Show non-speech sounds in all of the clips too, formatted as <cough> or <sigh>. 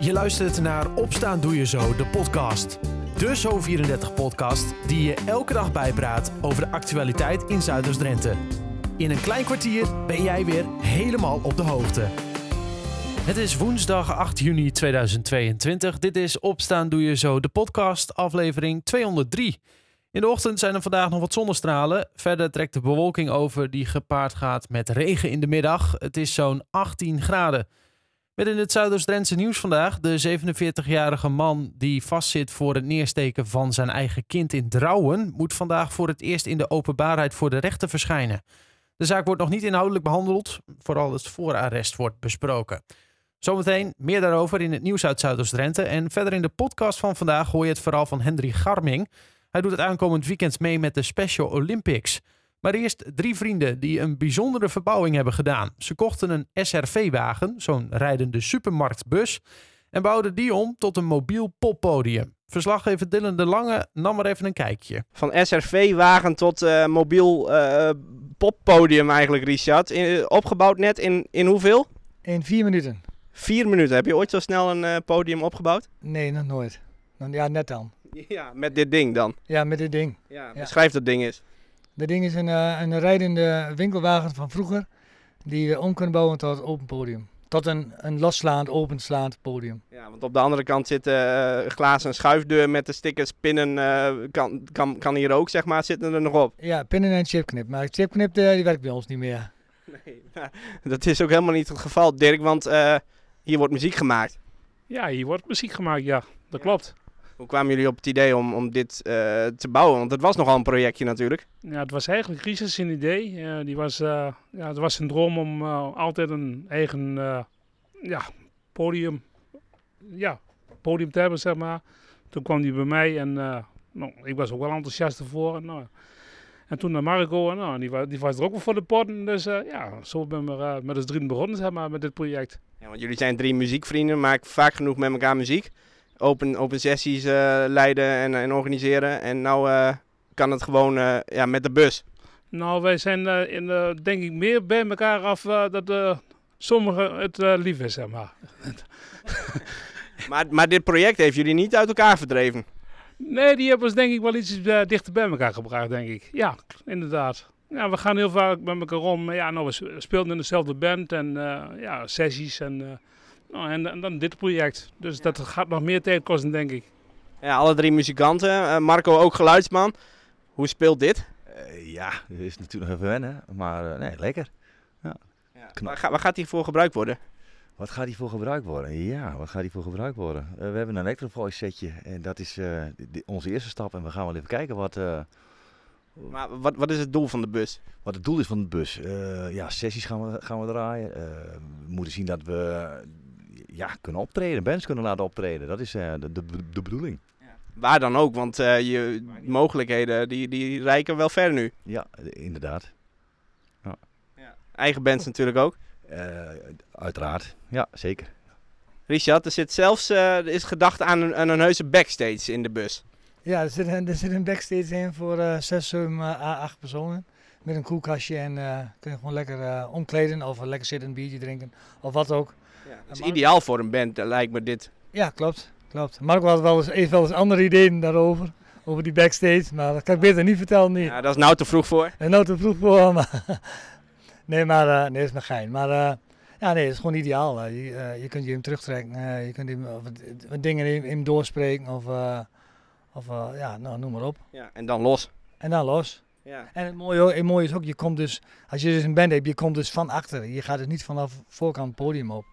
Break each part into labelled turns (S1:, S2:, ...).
S1: Je luistert naar Opstaan Doe Je Zo, de podcast. De Zo34-podcast die je elke dag bijpraat over de actualiteit in Zuiders-Drenthe. In een klein kwartier ben jij weer helemaal op de hoogte. Het is woensdag 8 juni 2022. Dit is Opstaan Doe Je Zo, de podcast, aflevering 203. In de ochtend zijn er vandaag nog wat zonnestralen. Verder trekt de bewolking over die gepaard gaat met regen in de middag. Het is zo'n 18 graden. Met in het Zuidoost-Drentse nieuws vandaag de 47-jarige man die vastzit voor het neersteken van zijn eigen kind in Drouwen, moet vandaag voor het eerst in de openbaarheid voor de rechter verschijnen. De zaak wordt nog niet inhoudelijk behandeld, vooral het voorarrest wordt besproken. Zometeen meer daarover in het nieuws uit Zuidoost-Drenthe. En verder in de podcast van vandaag hoor je het verhaal van Hendrik Garming. Hij doet het aankomend weekend mee met de Special Olympics. Maar eerst drie vrienden die een bijzondere verbouwing hebben gedaan. Ze kochten een SRV-wagen, zo'n rijdende supermarktbus, en bouwden die om tot een mobiel poppodium. Verslaggever Dylan de Lange nam er even een kijkje.
S2: Van SRV-wagen tot uh, mobiel uh, poppodium eigenlijk, Richard. In, opgebouwd net in, in hoeveel?
S3: In vier minuten.
S2: Vier minuten. Heb je ooit zo snel een uh, podium opgebouwd?
S3: Nee, nog nooit. Ja, net dan. <laughs>
S2: Ja, met dit ding dan?
S3: Ja, met dit ding.
S2: Ja, beschrijf dat ding eens.
S3: Dat ding is een, uh, een rijdende winkelwagen van vroeger, die we om kunnen bouwen tot open podium. Tot een, een losslaand, openslaand podium.
S2: Ja, want op de andere kant zit uh, glazen schuifdeur met de stickers, pinnen, uh, kan, kan, kan hier ook, zeg maar, zitten er nog op.
S3: Ja, pinnen en chipknip. Maar chipknip die werkt bij ons niet meer.
S2: Nee, dat is ook helemaal niet het geval, Dirk, want hier wordt muziek gemaakt.
S4: Ja, hier wordt muziek gemaakt, ja. Dat ja. klopt.
S2: Hoe kwamen jullie op het idee om, om dit uh, te bouwen? Want het was nogal een projectje natuurlijk.
S4: Ja, het was eigenlijk Richard zijn idee. Uh, die was, uh, ja, het was zijn droom om altijd een eigen ja, podium, ja, podium te hebben, zeg maar. Toen kwam hij bij mij en nou, ik was ook wel enthousiast ervoor. En, nou, en toen naar Marco, en, nou, die, die was er ook wel voor de potten. Dus ja, zo ben we met ons drieën begonnen, zeg maar, met dit project.
S2: Ja, want jullie zijn drie muziekvrienden, maken vaak genoeg met elkaar muziek open, open sessies uh, leiden en, en, organiseren. En nou uh, kan het gewoon uh, ja, met de bus.
S4: Nou, wij zijn in, denk ik meer bij elkaar af dat sommigen het lief is, zeg maar. <laughs>
S2: maar. Maar dit project heeft jullie niet uit elkaar verdreven?
S4: Nee, die hebben ons denk ik wel iets dichter bij elkaar gebracht, denk ik. Ja, inderdaad. Ja, we gaan heel vaak met elkaar om. Ja, nou, we speelden in dezelfde band en ja, sessies en... Nou, en, en, dan dit project. Dus ja. dat gaat nog meer tijd kosten, denk ik.
S2: Ja, alle drie muzikanten. Uh, Marco ook geluidsman. Hoe speelt dit?
S5: Uh, ja, dat is natuurlijk even wennen. Maar uh, nee, lekker. Ja.
S2: ja. Waar, ga, waar, gaat die voor gebruikt worden?
S5: Wat gaat die voor gebruikt worden? Ja, wat gaat die voor gebruikt worden? we hebben een Electrovoice setje. En dat is die, onze eerste stap. En we gaan wel even kijken wat...
S2: maar wat, wat is het doel van de bus?
S5: Wat het doel is van de bus? ja, sessies gaan we, gaan we draaien. we moeten zien dat we ja, kunnen optreden, bands kunnen laten optreden. Dat is uh, de, de, de, bedoeling.
S2: Ja. Waar dan ook, want uh, je mogelijkheden die, die reiken wel ver nu.
S5: Ja, inderdaad.
S2: Ja. ja. Eigen bands natuurlijk ook.
S5: Uh, uiteraard, ja, zeker.
S2: Richard, er zit zelfs er is gedacht aan een, aan een heuse backstage in de bus.
S3: Ja, er zit een, er zit een backstage in voor uh, 6, 7, 8 personen. Met een koelkastje en kun je gewoon lekker omkleden of lekker zitten, een biertje drinken of wat ook.
S2: Ja, dat is ideaal voor een band, lijkt me dit.
S3: Ja, klopt. klopt. Marco had wel eens, heeft wel eens andere ideeën daarover. Over die backstage, maar dat kan ik beter niet vertellen. Niet.
S2: Ja, dat is nou te vroeg voor.
S3: En nou te vroeg voor, <laughs> maar... nee, maar uh, nee, dat is maar gein. Maar uh, ja, nee, dat is gewoon ideaal. Uh, je, je kunt je hem terugtrekken, je kunt hem, of, dingen in hem doorspreken of, of ja, nou, noem maar op.
S2: Ja, en dan los.
S3: En dan los. Ja. En het mooie, het mooie is ook, je komt dus, als je dus een band hebt, je komt dus van achter. Je gaat dus niet vanaf voorkant het podium op.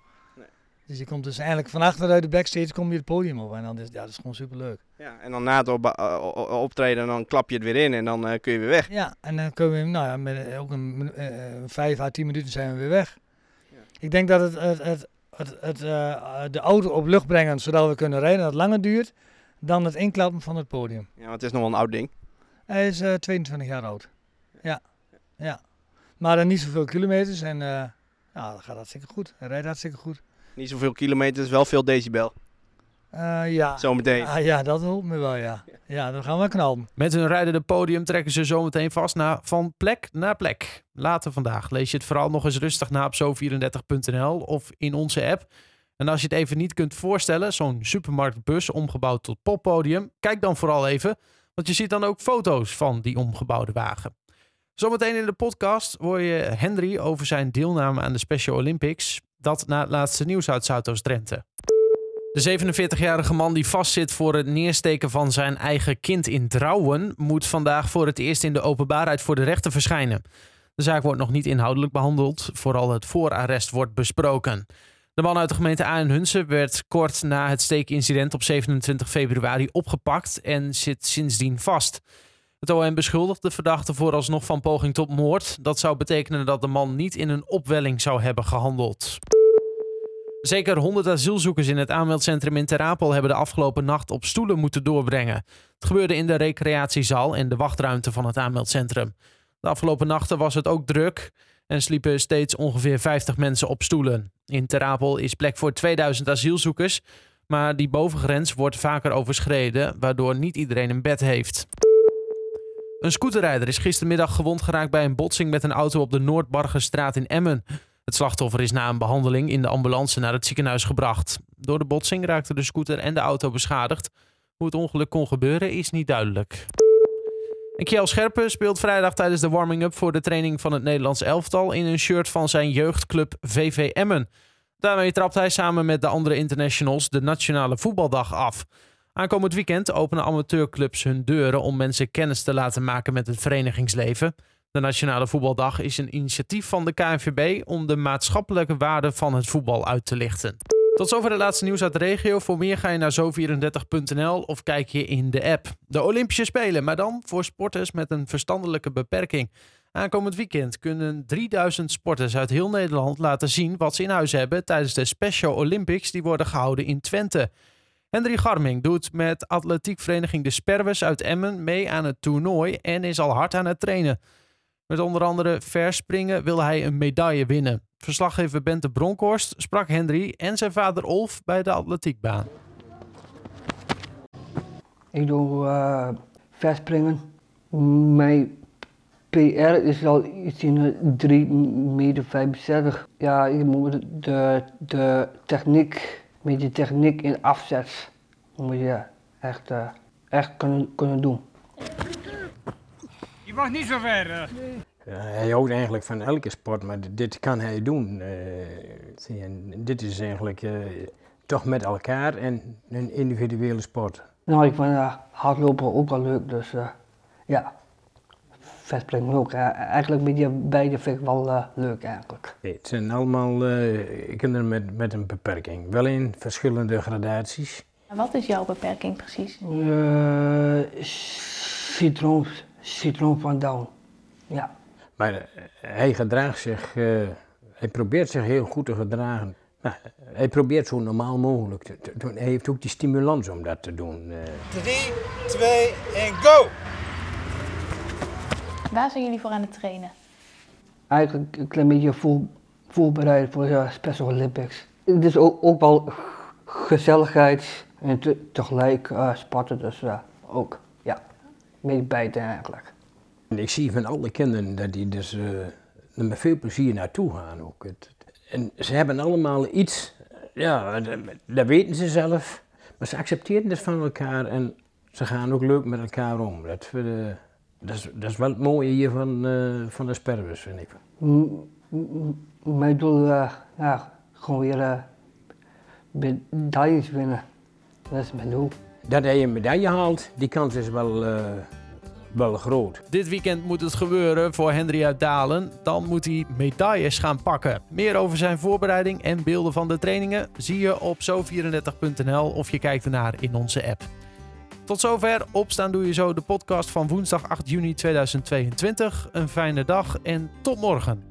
S3: Dus je komt dus eigenlijk van achteruit de backstage kom je het podium op. En dan is ja, dat is gewoon superleuk.
S2: Ja, en dan na het op, uh, optreden dan klap je het weer in en dan uh, kun je weer weg.
S3: Ja, en dan kunnen we nou ja, met ook een uh, vijf à tien minuten zijn we weer weg. Ja. Ik denk dat het, het, het, het, het de auto op lucht brengen zodat we kunnen rijden, dat langer duurt dan het inklappen van het podium.
S2: Ja, want het is nog wel een oud ding.
S3: Hij is 22 jaar oud. Ja, ja. Maar dan niet zoveel kilometers en ja, dat gaat hartstikke goed. Hij rijdt hartstikke goed.
S2: Niet zoveel kilometers, wel veel decibel.
S3: Uh, ja.
S2: Zometeen.
S3: Ah, ja, dat helpt me wel, ja. Ja, dan gaan we knallen.
S1: Met hun rijdende podium trekken ze zometeen vast naar van plek naar plek. Later vandaag lees je het vooral nog eens rustig na op zo34.nl of in onze app. En als je het even niet kunt voorstellen, zo'n supermarktbus omgebouwd tot poppodium, kijk dan vooral even, want je ziet dan ook foto's van die omgebouwde wagen. Zometeen in de podcast hoor je Henry over zijn deelname aan de Special Olympics. Dat na het laatste nieuws uit Zuidoost-Drenthe. De 47-jarige man die vastzit voor het neersteken van zijn eigen kind in Drouwen... moet vandaag voor het eerst in de openbaarheid voor de rechter verschijnen. De zaak wordt nog niet inhoudelijk behandeld, vooral het voorarrest wordt besproken. De man uit de gemeente Aardenhunsen werd kort na het steekincident op 27 februari opgepakt en zit sindsdien vast. Het OM beschuldigt de verdachte vooralsnog van poging tot moord. Dat zou betekenen dat de man niet in een opwelling zou hebben gehandeld. Zeker 100 asielzoekers in het aanmeldcentrum in Terapel hebben de afgelopen nacht op stoelen moeten doorbrengen. Het gebeurde in de recreatiezaal en de wachtruimte van het aanmeldcentrum. De afgelopen nachten was het ook druk en sliepen steeds ongeveer 50 mensen op stoelen. In Terapel is plek voor 2000 asielzoekers, maar die bovengrens wordt vaker overschreden, waardoor niet iedereen een bed heeft. Een scooterrijder is gistermiddag gewond geraakt bij een botsing met een auto op de Noordbargerstraat in Emmen. Het slachtoffer is na een behandeling in de ambulance naar het ziekenhuis gebracht. Door de botsing raakten de scooter en de auto beschadigd. Hoe het ongeluk kon gebeuren is niet duidelijk. En Kjell Scherpen speelt vrijdag tijdens de warming-up voor de training van het Nederlands elftal in een shirt van zijn jeugdclub VV Emmen. Daarmee trapt hij samen met de andere internationals de Nationale Voetbaldag af. Aankomend weekend openen amateurclubs hun deuren om mensen kennis te laten maken met het verenigingsleven. De Nationale Voetbaldag is een initiatief van de KNVB om de maatschappelijke waarde van het voetbal uit te lichten. Tot zover de laatste nieuws uit de regio. Voor meer ga je naar zo34.nl of kijk je in de app. De Olympische Spelen, maar dan voor sporters met een verstandelijke beperking. Aankomend weekend kunnen 3000 sporters uit heel Nederland laten zien wat ze in huis hebben tijdens de Special Olympics die worden gehouden in Twente. Hendrik Garming doet met atletiekvereniging De Sperwes uit Emmen mee aan het toernooi en is al hard aan het trainen. Met onder andere verspringen wil hij een medaille winnen. Verslaggever Bente Bronkhorst sprak Henry en zijn vader Olf bij de atletiekbaan.
S6: Ik doe uh, verspringen. Mijn PR is al iets in 3 meter 65. Ja, je moet de, de techniek, met die techniek in afzet, moet je echt, uh, echt kunnen, kunnen doen.
S7: Je mag niet zo ver. Uh. hij houdt eigenlijk van elke sport, maar dit kan hij doen. Uh, en dit is eigenlijk uh, toch met elkaar en een individuele sport.
S6: Nou, ik vind uh, hardlopen ook wel leuk, dus ja, verspringen ook. eigenlijk met die beide vind ik wel leuk eigenlijk.
S7: Nee, het zijn allemaal kinderen met, met een beperking, wel in verschillende gradaties.
S8: Wat is jouw beperking precies?
S6: citroen, citroen van Down, ja.
S7: Maar hij gedraagt zich, uh, hij probeert zich heel goed te gedragen. Nou, hij probeert zo normaal mogelijk te doen. Hij heeft ook die stimulans om dat te doen.
S9: 3, 2 en go!
S8: Waar zijn jullie voor aan het trainen?
S6: Eigenlijk een klein beetje voor, voorbereid voor de Special Olympics. Het is ook, ook wel gezelligheid en te, tegelijk uh, sporten, dus uh, ook, beetje bijten eigenlijk.
S7: En ik zie van alle kinderen dat die dus uh, er met veel plezier naartoe gaan ook. Het, en ze hebben allemaal iets, ja, dat weten ze zelf, maar ze accepteren het van elkaar en ze gaan ook leuk met elkaar om. Dat, uh, dat, is, dat is wel het mooie hier van, uh, van de sperwers, vind ik.
S6: Mijn doel, ja, gewoon weer medailles winnen. Dat is mijn doel.
S7: Dat hij een medaille haalt, die kans is wel, uh, wel groot.
S1: Dit weekend moet het gebeuren voor Henry uit Dalen. Dan moet hij medailles gaan pakken. Meer over zijn voorbereiding en beelden van de trainingen zie je op zo34.nl of je kijkt ernaar in onze app. Tot zover. Opstaan doe je zo de podcast van woensdag 8 juni 2022. Een fijne dag en tot morgen.